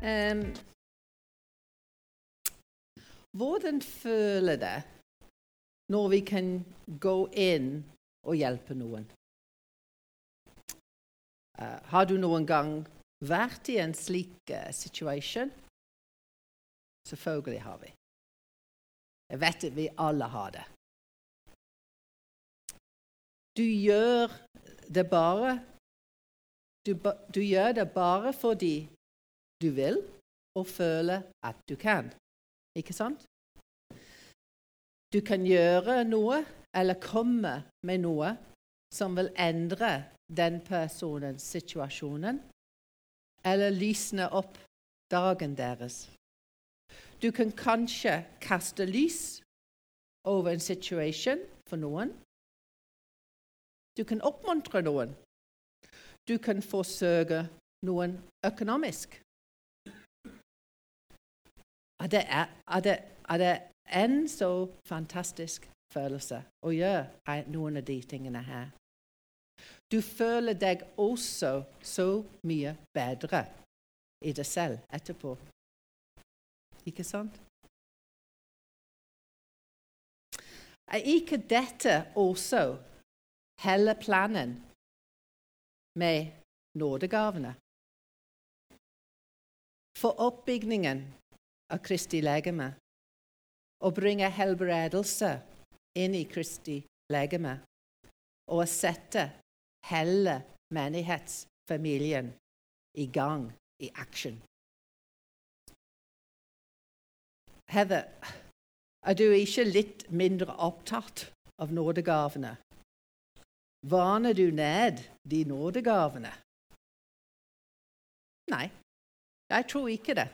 Um, hvordan føler det når vi kan gå inn og hjelpe noen? Uh, har du noen gang vært i en slik uh, situasjon? Selvfølgelig har vi. Jeg vet at vi alle har det. Du gjør det bare du, du gjør det bare fordi du vil og føle at du kan. Ikke sant? Du kan gjøre noe eller komme med noe som vil endre den personens situasjonen, eller lysne opp dagen deres. Du kan kanskje kaste lys over en situasjon for noen. Du kan oppmuntre noen. Du kan forsøke noen økonomisk. Det, er, det, er det en så fantastisk følelse å gjøre noen av de tingene her? Du føler deg også så mye bedre i deg selv etterpå. Ikke sant? Er ikke dette også hele planen med nådegavene? For oppbygningen av Kristi legeme og bringe helbredelse inn i Kristi legeme og sette hele menighetsfamilien i gang i action. Heather, er du ikke litt mindre opptatt av nådegavene? Vaner du ned de nådegavene? Nei, jeg tror ikke det.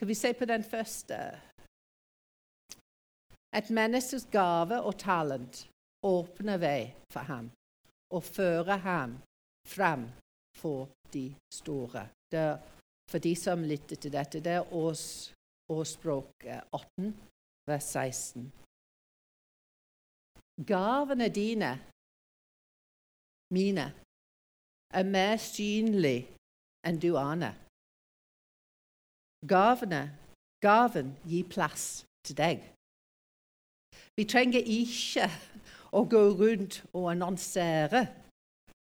Skal vi se på den første? Et menneskes gave og talent åpner vei for ham og fører ham frem for de store. Det, for de som lytter til dette, det er års, årsspråk 18, vers 16. Gavene dine, mine, er mer synlige enn du aner. Gavene, gaven gir plass til deg. Vi trenger ikke å gå rundt og annonsere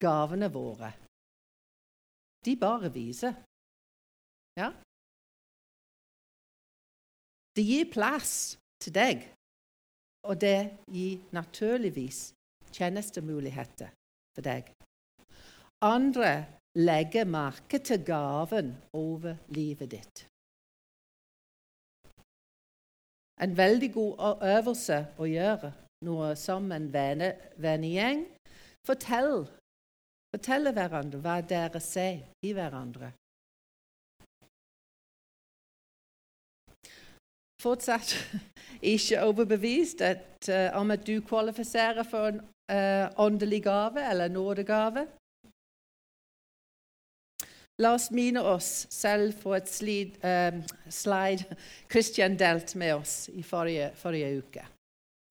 gavene våre. De bare viser. Ja? Det gir plass til deg, og det gir naturligvis tjenestemuligheter for deg. Andre legger merke til gaven over livet ditt. En veldig god øvelse å gjøre noe som en vennegjeng. Fortell, fortelle hverandre hva dere ser i hverandre. Fortsatt ikke overbevist at, uh, om at du kvalifiserer for en uh, åndelig gave eller nådegave. La oss mine oss selv på et slid, um, slide Christian delte med oss i forrige, forrige uke.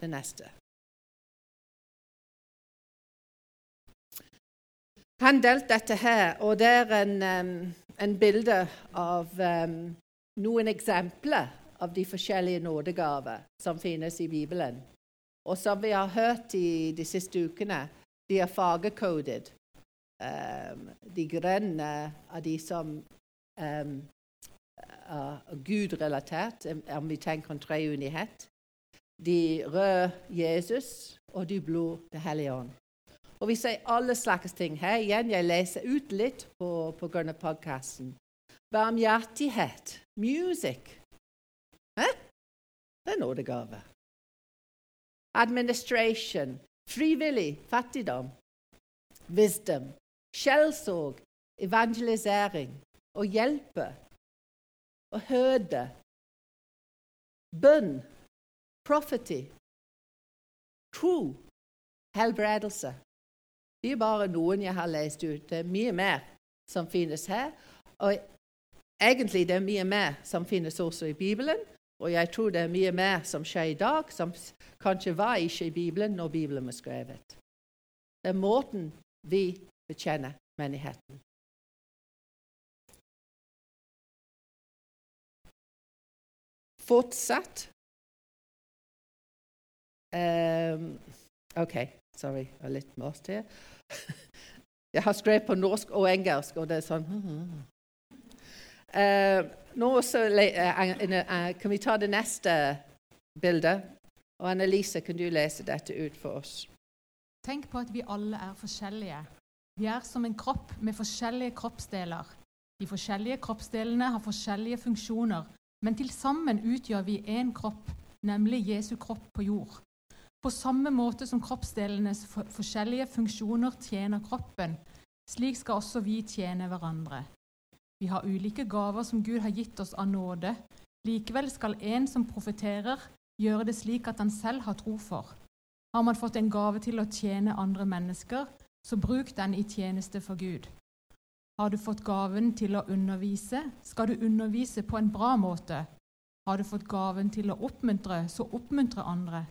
Det neste. Han delte dette her, og det er en, um, en bilde av um, noen eksempler av de forskjellige nådegaver som finnes i Bibelen. Og som vi har hørt i de siste ukene, de er fargekodet de grønne av de som um, er Gud-relatert, om vi tenker om treenighet. De røde Jesus, og de blå Det hellige ånd. Og vi sier alle slags ting her. Igjen, jeg leser ut litt på, på grunn av podkasten. Barmhjertighet, music. Hæ? Det er nådegave. Administration, frivillig, fattigdom, wisdom, skjellsord, evangelisering, å hjelpe, å høde, bønn, prophecy, tro, helbredelse. Det er bare noen jeg har lest ut. Det er mye mer som finnes her. Og egentlig det er mye mer som finnes også i Bibelen. Og jeg tror det er mye mer som skjer i dag, som kanskje var ikke i Bibelen når Bibelen var skrevet. Det er måten vi betjener menigheten. Fortsatt um, OK, sorry, jeg har litt mer her. Jeg har skrevet på norsk og engelsk, og det er sånn uh, Nå også, uh, Kan vi ta det neste bildet? Og Annelise, kan du lese dette ut for oss? Tenk på at vi alle er forskjellige, vi er som en kropp med forskjellige kroppsdeler. De forskjellige kroppsdelene har forskjellige funksjoner, men til sammen utgjør vi én kropp, nemlig Jesu kropp på jord. På samme måte som kroppsdelenes forskjellige funksjoner tjener kroppen, slik skal også vi tjene hverandre. Vi har ulike gaver som Gud har gitt oss av nåde. Likevel skal en som profeterer, gjøre det slik at han selv har tro for. Har man fått en gave til å tjene andre mennesker, så bruk den i tjeneste for Gud. Har du fått gaven til å undervise, skal du undervise på en bra måte. Har du fått gaven til å oppmuntre, så oppmuntre andre.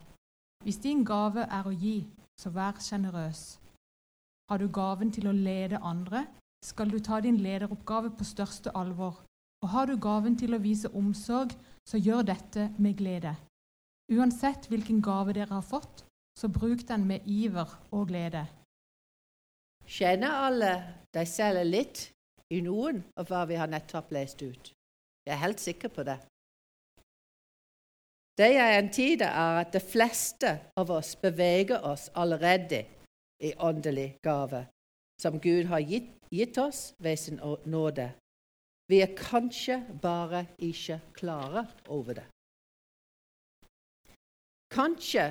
Hvis din gave er å gi, så vær sjenerøs. Har du gaven til å lede andre, skal du ta din lederoppgave på største alvor. Og har du gaven til å vise omsorg, så gjør dette med glede. Uansett hvilken gave dere har fått, så bruk den med iver og glede. Kjenner alle deg selv litt i noen av hva vi har nettopp lest ut? Jeg er helt sikker på det. Det jeg antyder, er at de fleste av oss beveger oss allerede i åndelig gave, som Gud har gitt, gitt oss ved sin nåde. Vi er kanskje bare ikke klare over det. Kanskje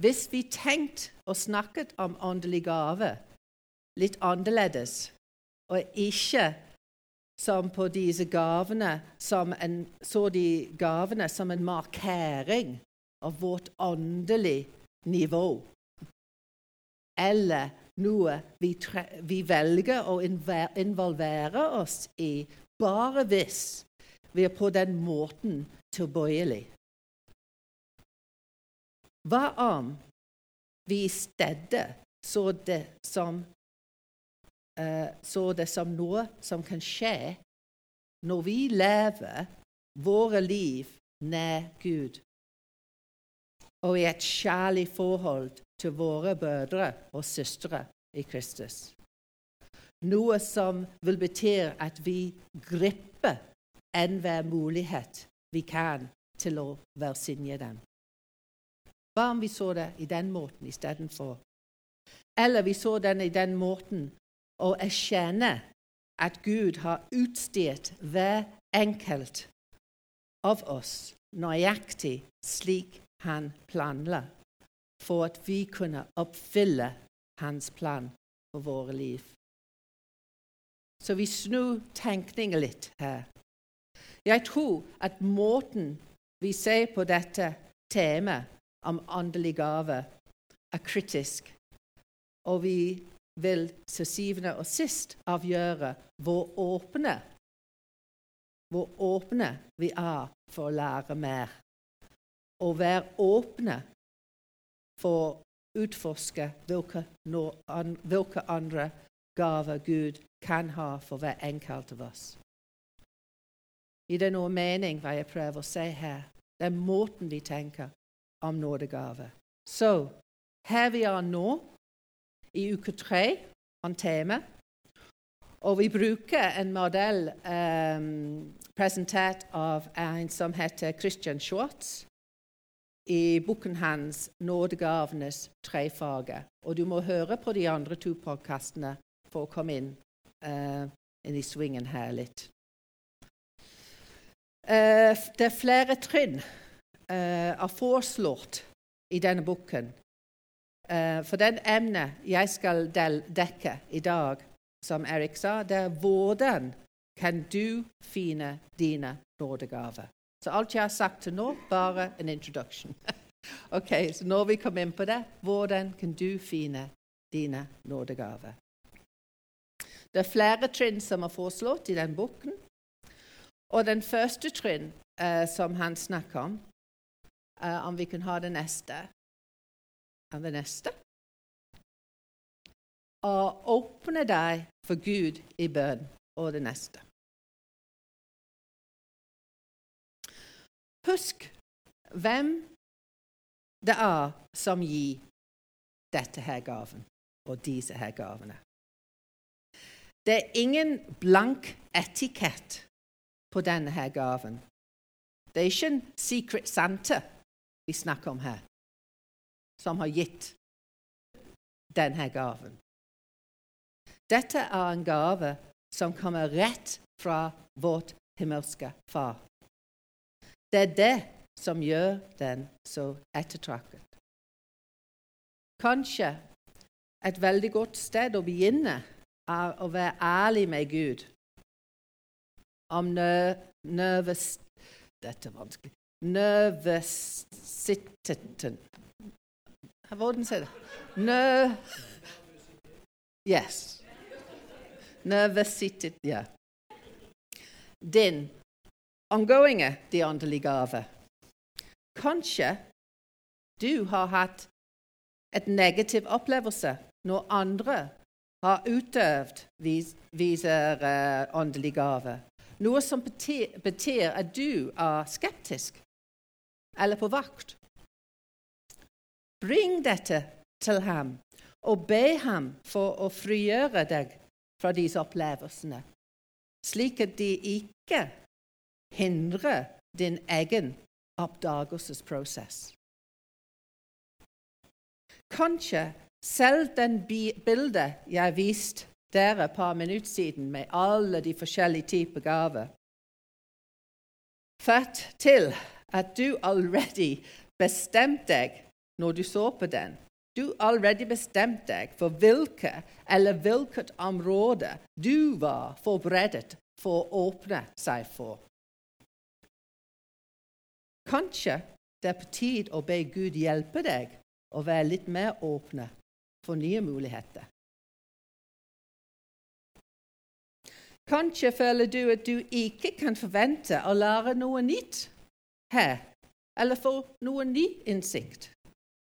hvis vi tenkte og snakket om åndelig gave litt annerledes, og ikke som på disse gavene som en, så de gavene som en markering av vårt åndelige nivå, eller noe vi, tre, vi velger å involvere oss i bare hvis vi er på den måten tilbøyelig. Hva om vi i stedet så det som, så det som noe som kan skje når vi lever våre liv nær Gud og i et kjærlig forhold til våre brødre og søstre i Kristus? Noe som vil bety at vi griper enhver mulighet vi kan til å velsigne dem. Hva om vi så det i den måten istedenfor? Eller vi så den i den måten å erkjenne at Gud har utstyrt hver enkelt av oss nøyaktig slik han planla, for at vi kunne oppfylle hans plan for våre liv. Så vi snur tenkningen litt her. Jeg tror at måten vi ser på dette temaet om åndelig gave er kritisk, og vi vil til syvende og sist avgjøre hvor åpne, hvor åpne vi er for å lære mer, og være åpne for å utforske hvilke, hvilke andre gaver Gud kan ha for hver enkelt av oss. I det noe mening hva jeg prøver å si her? Det er måten vi tenker om nådegave. Så her vi er nå, i uke tre, om temaet. Og vi bruker en modell um, presentert av en som heter Christian Schwartz, i boken hans 'Nådegavenes trefager'. Og du må høre på de andre to podkastene for å komme inn, uh, inn i svingen her litt. Uh, det er flere trinn uh, er foreslått i denne boken. Uh, for den emnet jeg skal dekke i dag, som Erik sa, det er hvordan kan du finne dine nådegaver. Så alt jeg har sagt til nå, bare en introduction. ok, Så når vi kommer inn på det, hvordan kan du finne dine nådegaver? Det er flere trinn som er foreslått i den boken. Og den første trinn uh, som han snakker om, uh, om vi kan ha det neste. Og det neste Og åpne deg for Gud i bønn, og det neste. Husk hvem det er som gir dette her gaven og disse her gavene. Det er ingen blank etikett på denne her gaven. Det er ikke en secret center vi snakker om her, som har gitt denne gaven. Dette er en gave som kommer rett fra vårt himmelske Far. Det er det som gjør den så ettertraktet. Kanskje et veldig godt sted å begynne er å være ærlig med Gud om nervøs Dette er vanskelig. Nervøsiteten Hvordan sier det? Nø... Yes. Nervøsitet Ja. Din omgående de åndelige gaver. Kanskje du har hatt et negativ opplevelse når andre har utøvd vis, viser uh, åndelig gave. Noe som betyr at du er skeptisk eller på vakt. Bring dette til ham og be ham for å frigjøre deg fra disse opplevelsene, slik at de ikke hindrer din egen oppdagelsesprosess. Kanskje selv den bildet jeg viste dere et par minutter siden, med alle de forskjellige typer gaver, Fatt til at du allerede bestemte deg når du så på den. Du allerede bestemte deg for hvilke eller hvilket område du var forberedt for å åpne seg for. Kanskje det er på tide å be Gud hjelpe deg å være litt mer åpne for nye muligheter. Kanskje føler du at du ikke kan forvente å lære noe nytt her, eller få noe ny innsikt,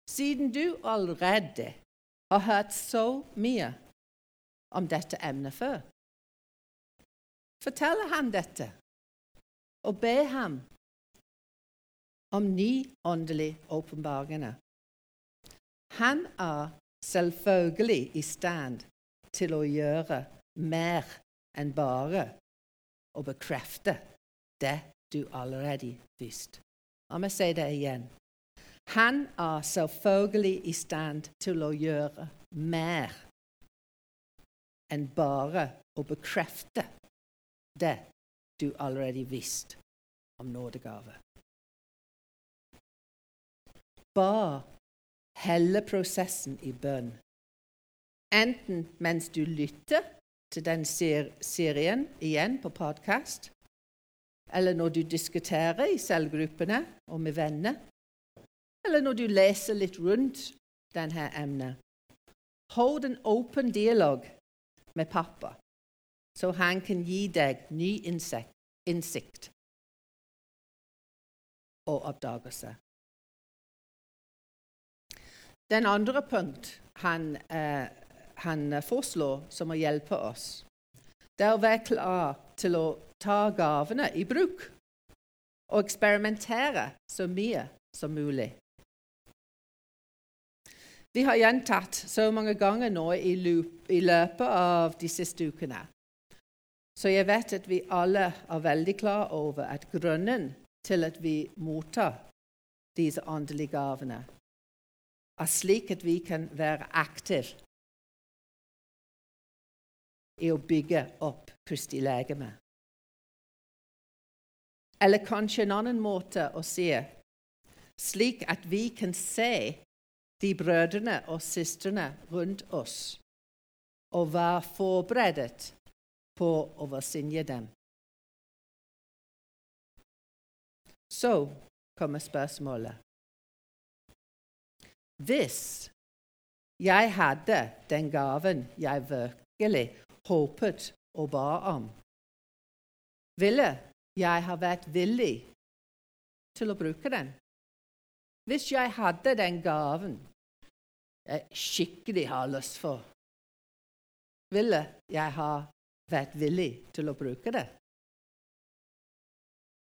siden du allerede har hørt så mye om dette emnet før. Fortell ham dette, og be ham om ny åndelig åpenbaringer. Han er selvfølgelig i stand til å gjøre mer enn bare å bekrefte det du allerede visste. La meg si det igjen. Han er selvfølgelig i stand til å gjøre mer enn bare å bekrefte det du allerede visste om nådegave. Bare hele prosessen i bønn. Enten mens du lytter til den serien igjen på podkast, eller når du diskuterer i selvgruppene og med venner, eller når du leser litt rundt dette emnet. Hold en åpen dialog med pappa, så han kan gi deg ny innsikt og oppdagelse. Den andre punkt han, eh, han foreslår som å hjelpe oss, det er å være klar til å ta gavene i bruk og eksperimentere så mye som mulig. Vi har gjentatt så mange ganger nå i, loop, i løpet av de siste ukene. Så jeg vet at vi alle er veldig klar over at grunnen til at vi mottar disse åndelige gavene, er slik at vi kan være aktive i å bygge opp Kristi legeme. Eller kanskje en annen måte å si slik at vi kan se de brødrene og søstrene rundt oss og var forberedt på å velsigne dem. Så kommer spørsmålet hvis jeg hadde den gaven jeg virkelig håpet og ba om, ville jeg ha vært villig til å bruke den. Hvis jeg hadde den gaven jeg skikkelig har lyst for, ville jeg ha vært villig til å bruke det?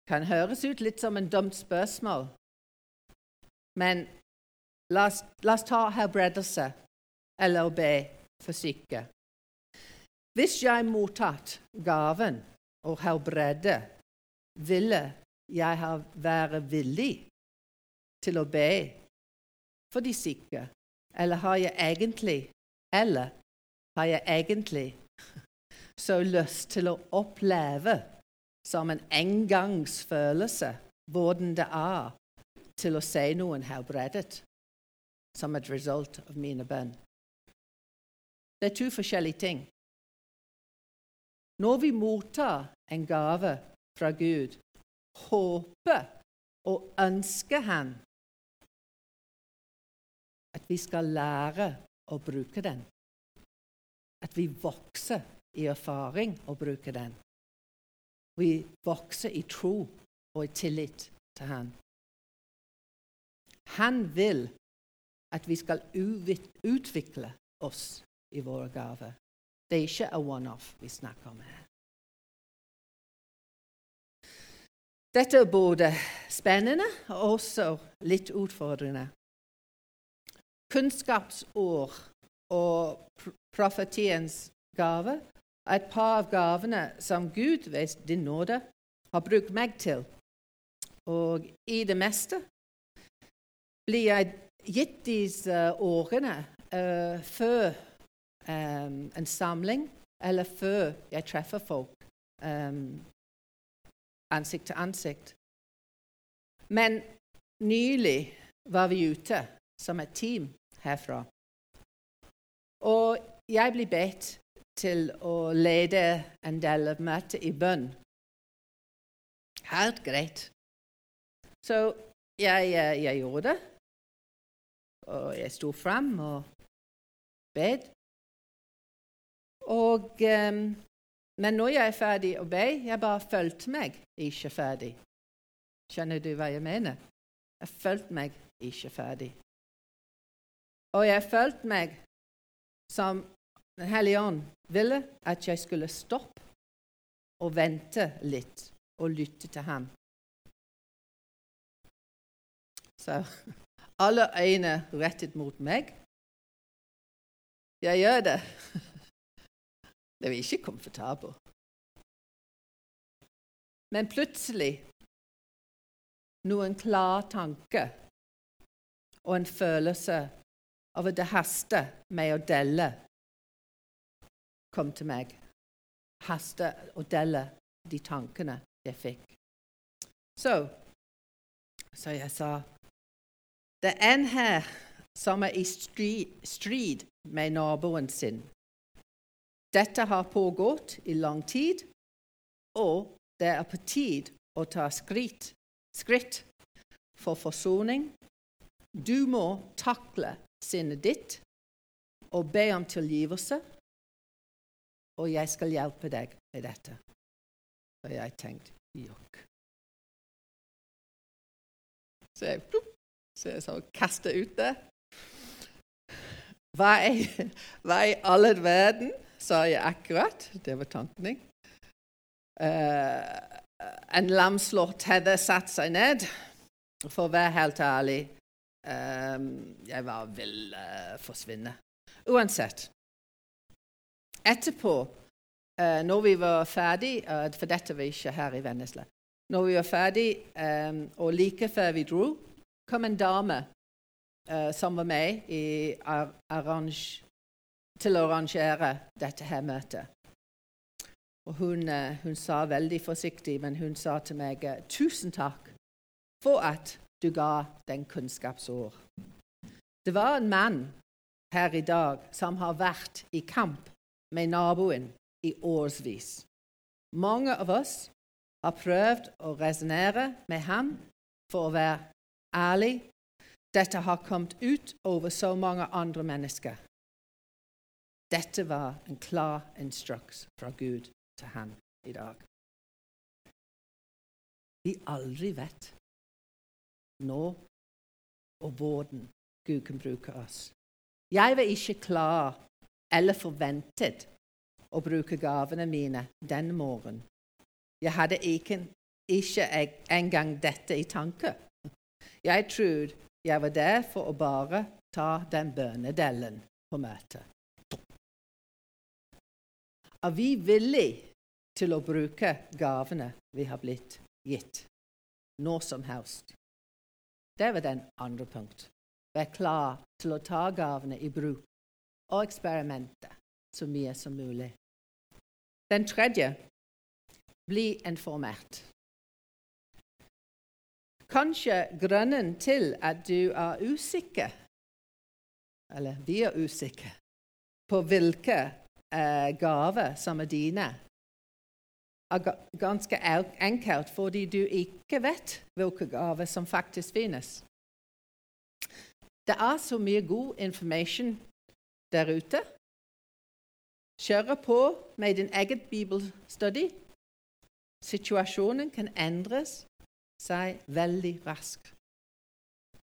Kan høres ut litt som en dumt spørsmål, men la oss, la oss ta helbredelse eller be for syke. Hvis jeg mottatt gaven å helbrede, ville jeg ha vært villig til å be for de syke, eller har jeg egentlig eller har jeg egentlig så lyst til å oppleve som en engangsfølelse hvordan det er til å se noen helbredet som et result av mine bønn. Det er to forskjellige ting. Når vi mottar en gave fra Gud, håper og ønsker Han at vi skal lære å bruke den. At vi vokser i erfaring å bruke den. Vi vokser i tro og i tillit til Han. Han vil at vi skal utvikle oss i våre gaver. Det er ikke a one-off vi snakker om her. Dette er både spennende og også litt utfordrende. Kunnskapsord og profetiens gave er et par av gavene som Gud ved din nåde har brukt meg til. Og i det meste blir jeg gitt disse årene uh, før um, en samling eller før jeg treffer folk um, ansikt til ansikt. Men nylig var vi ute som et team herfra. Og jeg blir bedt til å lede en del av møtet i bønn. Helt greit. Så jeg, eh, jeg gjorde det. Og jeg sto fram og bed. Og um, men når jeg er ferdig å be, jeg bare følte meg ikke ferdig. Skjønner du hva jeg mener? Jeg følte meg ikke ferdig. Og jeg følte meg som Den hellige ånd ville at jeg skulle stoppe og vente litt og lytte til ham. Så alle øyne rettet mot meg. Jeg gjør det. Det var ikke komfortabelt. Men plutselig noen klar tanke og en følelse av at det haster med å dele, kom til meg. Haste å dele de tankene jeg fikk. Så, så jeg sa Det er en her som er i strid med naboen sin dette har pågått i lang tid, og det er på tid å ta skritt, skritt for forsoning. Du må takle sinnet ditt og be om tilgivelse, og jeg skal hjelpe deg med dette. Og jeg tenkte jokk. Så jeg, plupp, så jeg så kastet ut det. Hva i all verden sa jeg akkurat. Det var tanken min. Uh, en lamslått hadde satt seg ned. For å være helt ærlig Jeg var vil uh, forsvinne. Uansett. Etterpå, uh, når vi var ferdig For dette var ikke her i Vennesla. Når vi var ferdig, um, og like før vi dro, kom en dame som var med i arrange til å arrangere dette her møtet. Og hun, eh, hun, sa veldig forsiktig, men hun sa til meg eh, tusen takk for at du ga den kunnskapsord. Det var en mann her i dag som har vært i kamp med naboen i årsvis. Mange av oss har prøvd å resonnere med ham for å være ærlig. Dette har kommet ut over så mange andre mennesker. Dette var en klar instruks fra Gud til han i dag. Vi aldri vet nå og hvordan Gud kan bruke oss. Jeg var ikke klar eller forventet å bruke gavene mine den morgenen. Jeg hadde ikke, ikke engang dette i tanke. Jeg trodde jeg var der for å bare ta den bønnedellen på møtet. Er vi villige til å bruke gavene vi har blitt gitt, når som helst? Det var den andre punkt. Vær klar til å ta gavene i bruk og eksperimente så mye som mulig. Den tredje bli informert. Kanskje grunnen til at du er usikker, eller vi er usikre, på hvilke eh, gaver som er dine, ganske enkelt fordi du ikke vet hvilke gaver som faktisk finnes. Det er så mye god informasjon der ute. Kjøre på med din eget bibelstudy. Situasjonen kan endres seg veldig raskt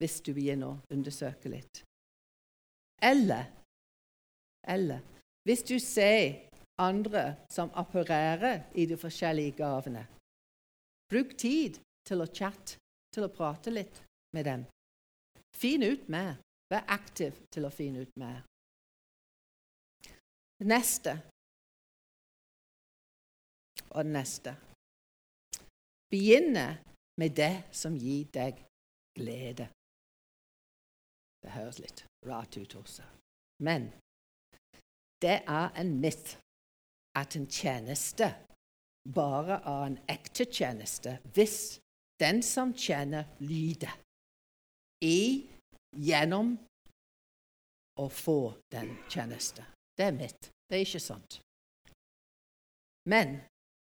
hvis du begynner å undersøke litt. Eller, eller hvis du ser andre som opererer i de forskjellige gavene, bruk tid til å chatte, til å prate litt med dem. Finn ut mer. Vær aktiv til å finne ut mer. Neste og neste. Begynne med det som gir deg glede. Det høres litt rart ut også. Men det er en myth at en tjeneste bare er en ekte tjeneste hvis den som tjener, lyder i, gjennom å få den tjeneste. Det er mitt. Det er ikke sant. Men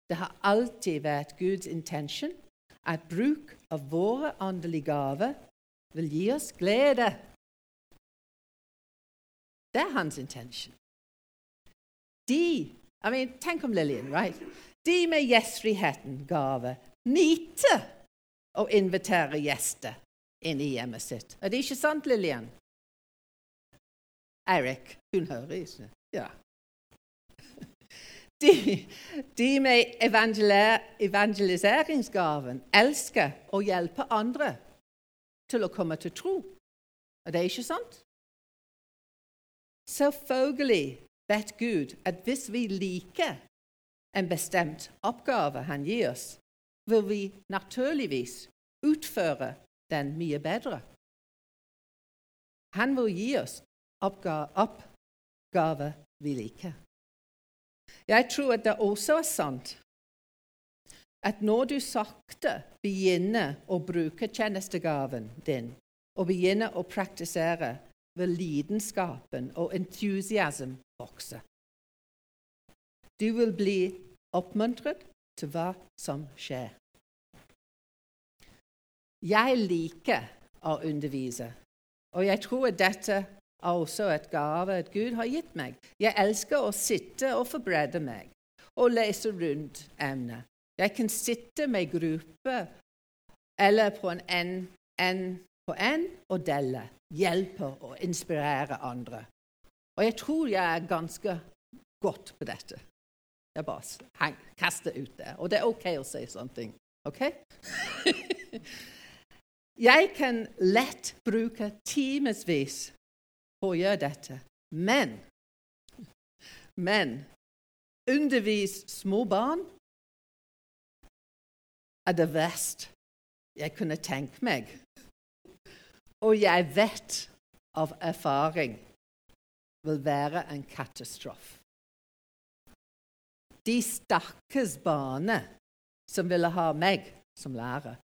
det har alltid vært Guds intensjon at bruk av våre åndelige gaver vil gi oss glede. Det er hans intensjon. De I mean, Tenk om Lillian, right? De med gjestfriheten gave nyter å invitere gjester inn i hjemmet sitt. Er det ikke sant, Lillian? Eirik, hun hører ikke. Ja. De, de med evangeliseringsgaven elsker å hjelpe andre til å komme til tro. Er det ikke sant? Selvfølgelig vet Gud at hvis vi liker en bestemt oppgave han gir oss, vil vi naturligvis utføre den mye bedre. Han vil gi oss oppgaver vi liker. Jeg tror at det også er sant at når du sakte begynner å bruke tjenestegaven din og begynner å praktisere, vil lidenskapen og entusiasm vokse. Du vil bli oppmuntret til hva som skjer. Jeg liker å undervise, og jeg tror dette er også et gave at Gud har gitt meg. Jeg elsker å sitte og forberede meg og lese rundt emnet. Jeg kan sitte med gruppe eller på en en på en og dele, hjelpe og inspirere andre. Og jeg tror jeg er ganske godt på dette. Jeg bare kaster ut det. Og det er OK å si sånne ting. OK? jeg kan lett bruke timevis på å gjøre dette. Men Men undervis små barn er det verst jeg kunne tenke meg. Og jeg vet av erfaring vil være en katastrofe. De stakkars barna som ville ha meg som lærer.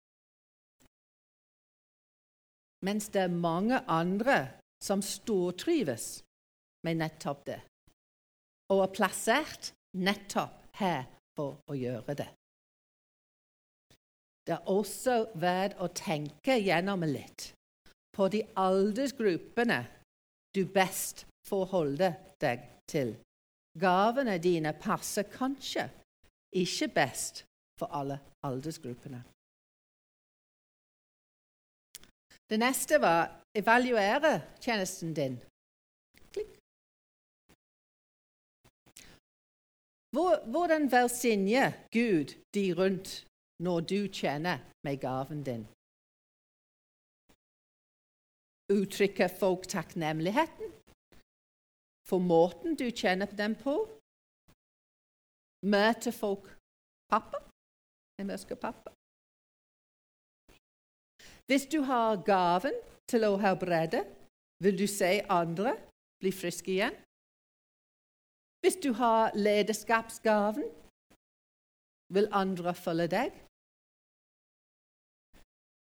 Mens det er mange andre som stortrives med nettopp det, og er plassert nettopp her for å gjøre det. Det er også verdt å tenke gjennom litt på de aldersgruppene du best forholder deg til. Gavene dine passer kanskje ikke best for alle aldersgruppene. Det neste var evaluere tjenesten din. Klikk. Hvordan velsigner Gud de rundt når du kjenner med gaven din. Uttrykker folk takknemligheten for måten du kjenner dem på? Møter folk pappa? En mørke pappa? Hvis du har gaven til å helbrede, vil du se andre bli friske igjen? Hvis du har lederskapsgaven, vil andre følge deg?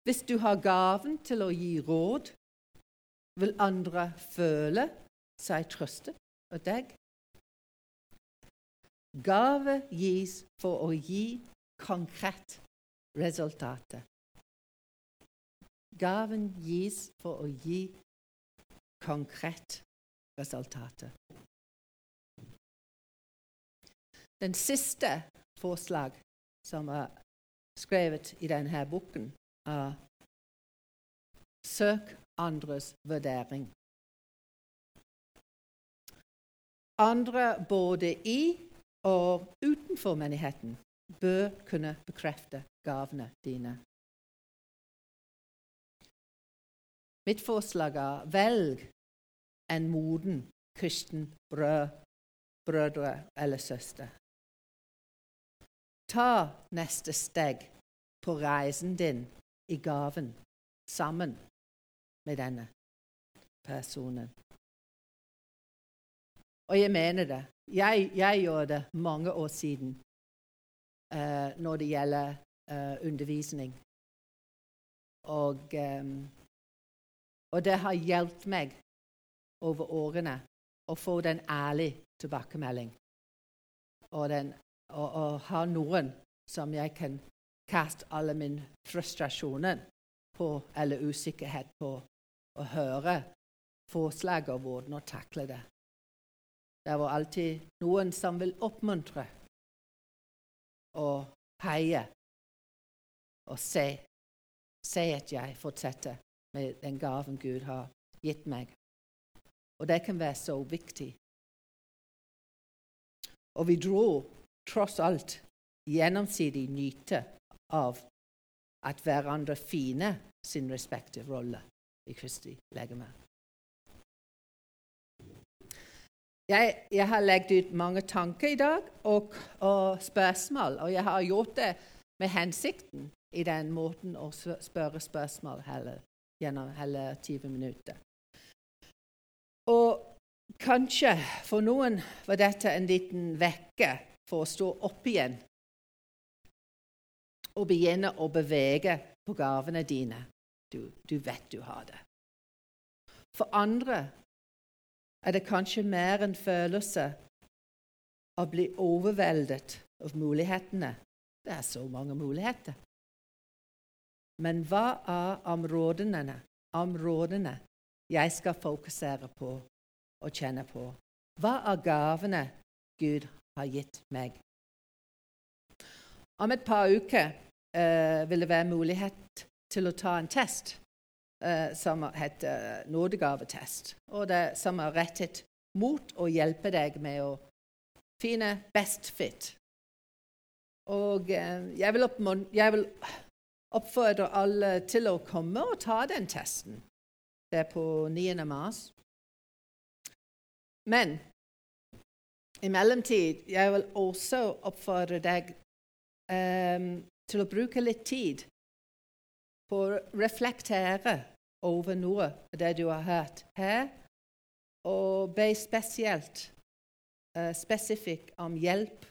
Hvis du har gaven til å gi råd, vil andre føle seg trøstet av deg? Gave gis for å gi konkret resultatet. Gaven gis for å gi konkret resultatet. Den siste forslag som er skrevet i denne boken, er Søk andres vurdering. Andre både i og utenfor menigheten bør kunne bekrefte gavene dine. Mitt forslag er velg en moden kristen brød, brødre eller søster. Ta neste steg på reisen din i gaven sammen med denne personen. Og jeg mener det. Jeg, jeg gjorde det mange år siden uh, når det gjelder uh, undervisning. Og um, og det har hjulpet meg over årene å få den ærlige tilbakemelding. Og, den, og, og ha noen som jeg kan kaste alle min frustrasjoner på, eller usikkerhet på, og høre forslag og hvordan å takle det. Det var alltid noen som vil oppmuntre og heie og se, se at jeg fortsetter med den gaven Gud har gitt meg. Og det kan være så viktig. Og vi dro tross alt gjennomsidig nyte av at hverandre fine sin respektive rolle i Kristi legeme. Jeg, jeg, har lagt ut mange tanker i dag og, og, spørsmål, og jeg har gjort det med hensikten i den måten å spørre spørsmål heller gjennom hele 20 minutter. Og kanskje for noen var dette en liten vekke for å stå opp igjen og begynne å bevege på gavene dine. Du, du vet du har det. For andre er det kanskje mer en følelse av å bli overveldet av mulighetene. Det er så mange muligheter. Men hva er områdene, områdene jeg skal fokusere på og kjenne på? Hva er gavene Gud har gitt meg? Om et par uker uh, vil det være mulighet til å ta en test uh, som heter nådegavetest, og det, som er rettet mot å hjelpe deg med å finne best fit. Og eh, jeg vil, jeg vil oppfordre alle til å komme og ta den testen. Det er på 9. mars. Men i mellomtid jeg vil også oppfordre deg eh, til å bruke litt tid på å reflektere over noe av det du har hørt her, og be spesielt, uh, spesifikt om hjelp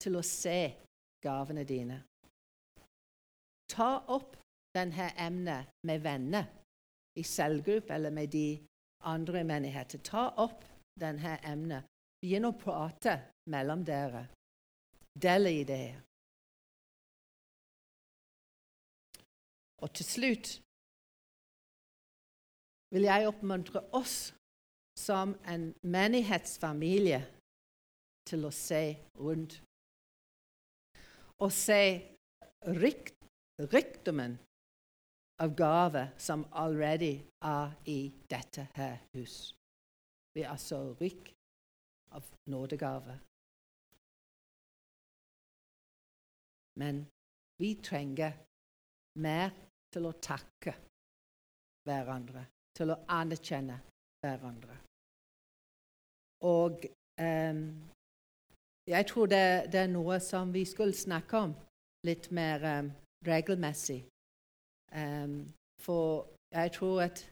til å se gavene dine. Ta opp dette emnet med venner i selvgruppe eller med de andre i menigheten. Ta opp dette emnet. Begynn å prate mellom dere. Del ideer. Og til slutt vil jeg oppmuntre oss som en menighetsfamilie til å se rundt. Og se rikt rikdommen av gaver som allerede er i dette her hus. Vi er så rik av nådegaver. Men Vi trenger mer til å takke hverandre, til å anerkjenne hverandre. Og um, jeg tror det, det, er noe som vi skulle snakke om litt mer um, regelmessig. Um, for jeg tror at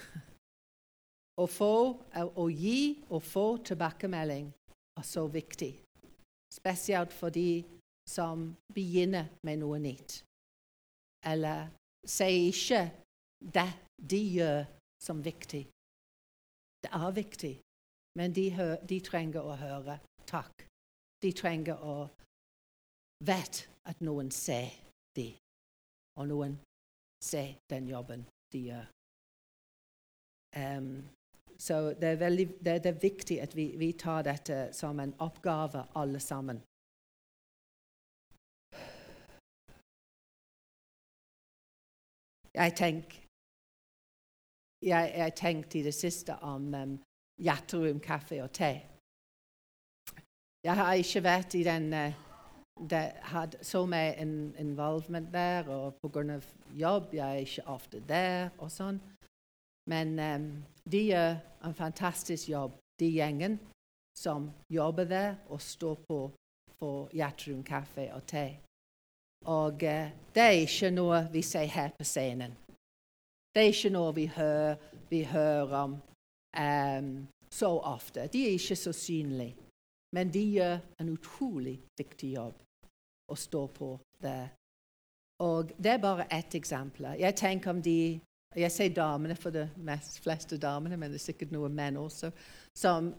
å få, å gi og få tilbakemelding er så viktig. Spesielt for de som begynner med noe nytt. Eller sier ikke det de gjør, som viktig. Det er viktig, men de, de trenger å høre takk. De trenger å vite at noen ser de, og noen ser den jobben de gjør. Um, så det er, veldig, det, det er viktig at vi, vi, tar dette som en oppgave, alle sammen. Jeg tenker jeg, jeg tenkte i det siste om um, Hjerterom kaffe og te. Jeg har ikke vært i den uh, det hadde så mye involvement der, og pga. jobb jeg er ikke ofte der. og sånn. Men um, de gjør en fantastisk jobb, de gjengen som jobber der og står på for Hjerterom kaffe og te. Og eh, det er ikke noe vi sier her på scenen. Det er ikke noe vi hører, vi hører om um, så ofte. De er ikke så synlige. Men de gjør en utrolig viktig jobb å stå på der. Og det er bare ett eksempel. Jeg tenker om de jeg sier damene for de mest fleste damene, men det er sikkert noen menn også, som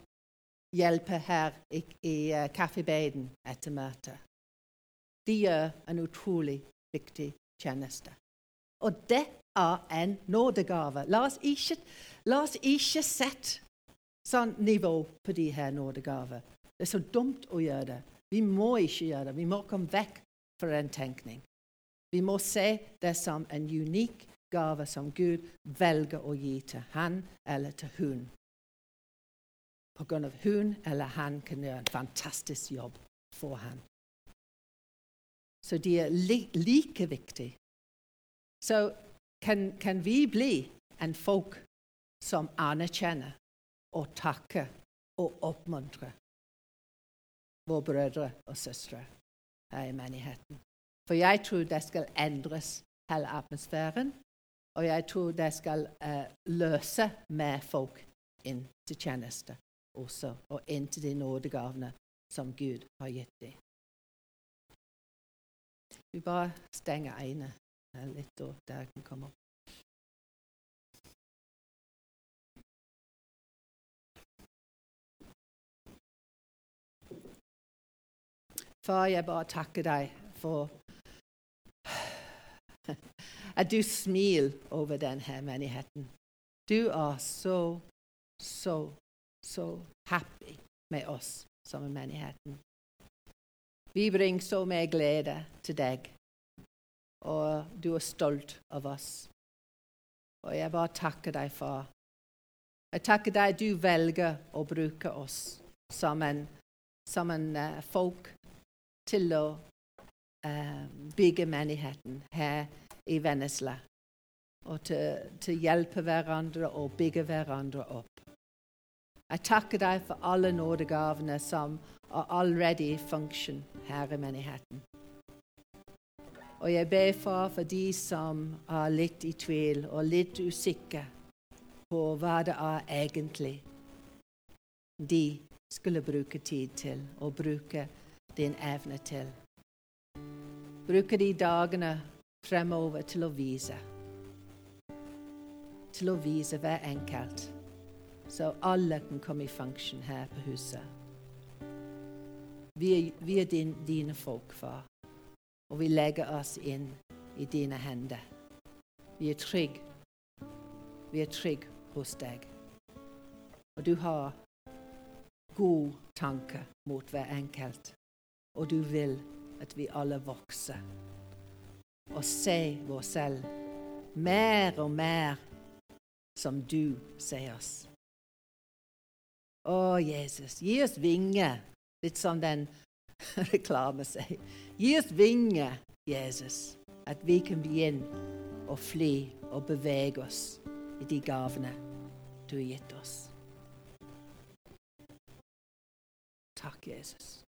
hjelper her i, i uh, kaffebaden etter møtet. De gjør en utrolig viktig tjeneste. Og det er en nådegave. La oss ikke, la oss ikke sette sånn nivå på de her nådegaver. Det er så dumt å gjøre det. Vi må ikke gjøre det. Vi må komme vekk fra den tenkning. Vi må se det som en unik gave som Gud velger å gi til han eller til hun. På grunn av hun eller han kan gjøre en fantastisk jobb for han. Så de er li like viktige. Så kan, kan, vi bli en folk som anerkjenner og takker og oppmuntrer våre brødre og søstre her i menigheten. For jeg tror det skal endres hele atmosfæren og jeg tror det skal uh, løse med folk inn til tjeneste også, og inn til de nådegavene som Gud har gitt dem. Vi bare stenger øynene litt, og der kan komme opp. Far, jeg bare takker deg for at du smiler over denne menigheten. Du er så, så, så happy med oss som menigheten. Vi bringer så mye glede til deg, og du er stolt av oss. Og jeg bare takker deg far. Jeg takker deg du velger å bruke oss som en, som en uh, folk til å uh, bygge menigheten her i Vennesla. Og til, til hjelpe hverandre og bygge hverandre opp. Jeg takker deg for alle nådegavene som er allerede i funksjon her i menigheten. Og jeg ber for, for de som er litt i tvil og litt usikre på hva det er egentlig de skulle bruke tid til, og bruke din evne til. Bruke de dagene fremover til å vise. Til å vise hver enkelt, så alle kan komme i funksjon her på huset. Vi er, vi er din, dine folk, far, og vi legger oss inn i dine hender. Vi er trygge. Vi er trygge hos deg. Og du har god tanke mot hver enkelt, og du vil at vi alle vokser og ser oss selv mer og mer som du ser oss. Å, Jesus, gi oss vinger, litt som den reklame sier. Gi oss vinger Jesus, at vi kan begynne å fly og bevege oss i de gavene du har gitt oss. Takk, Jesus.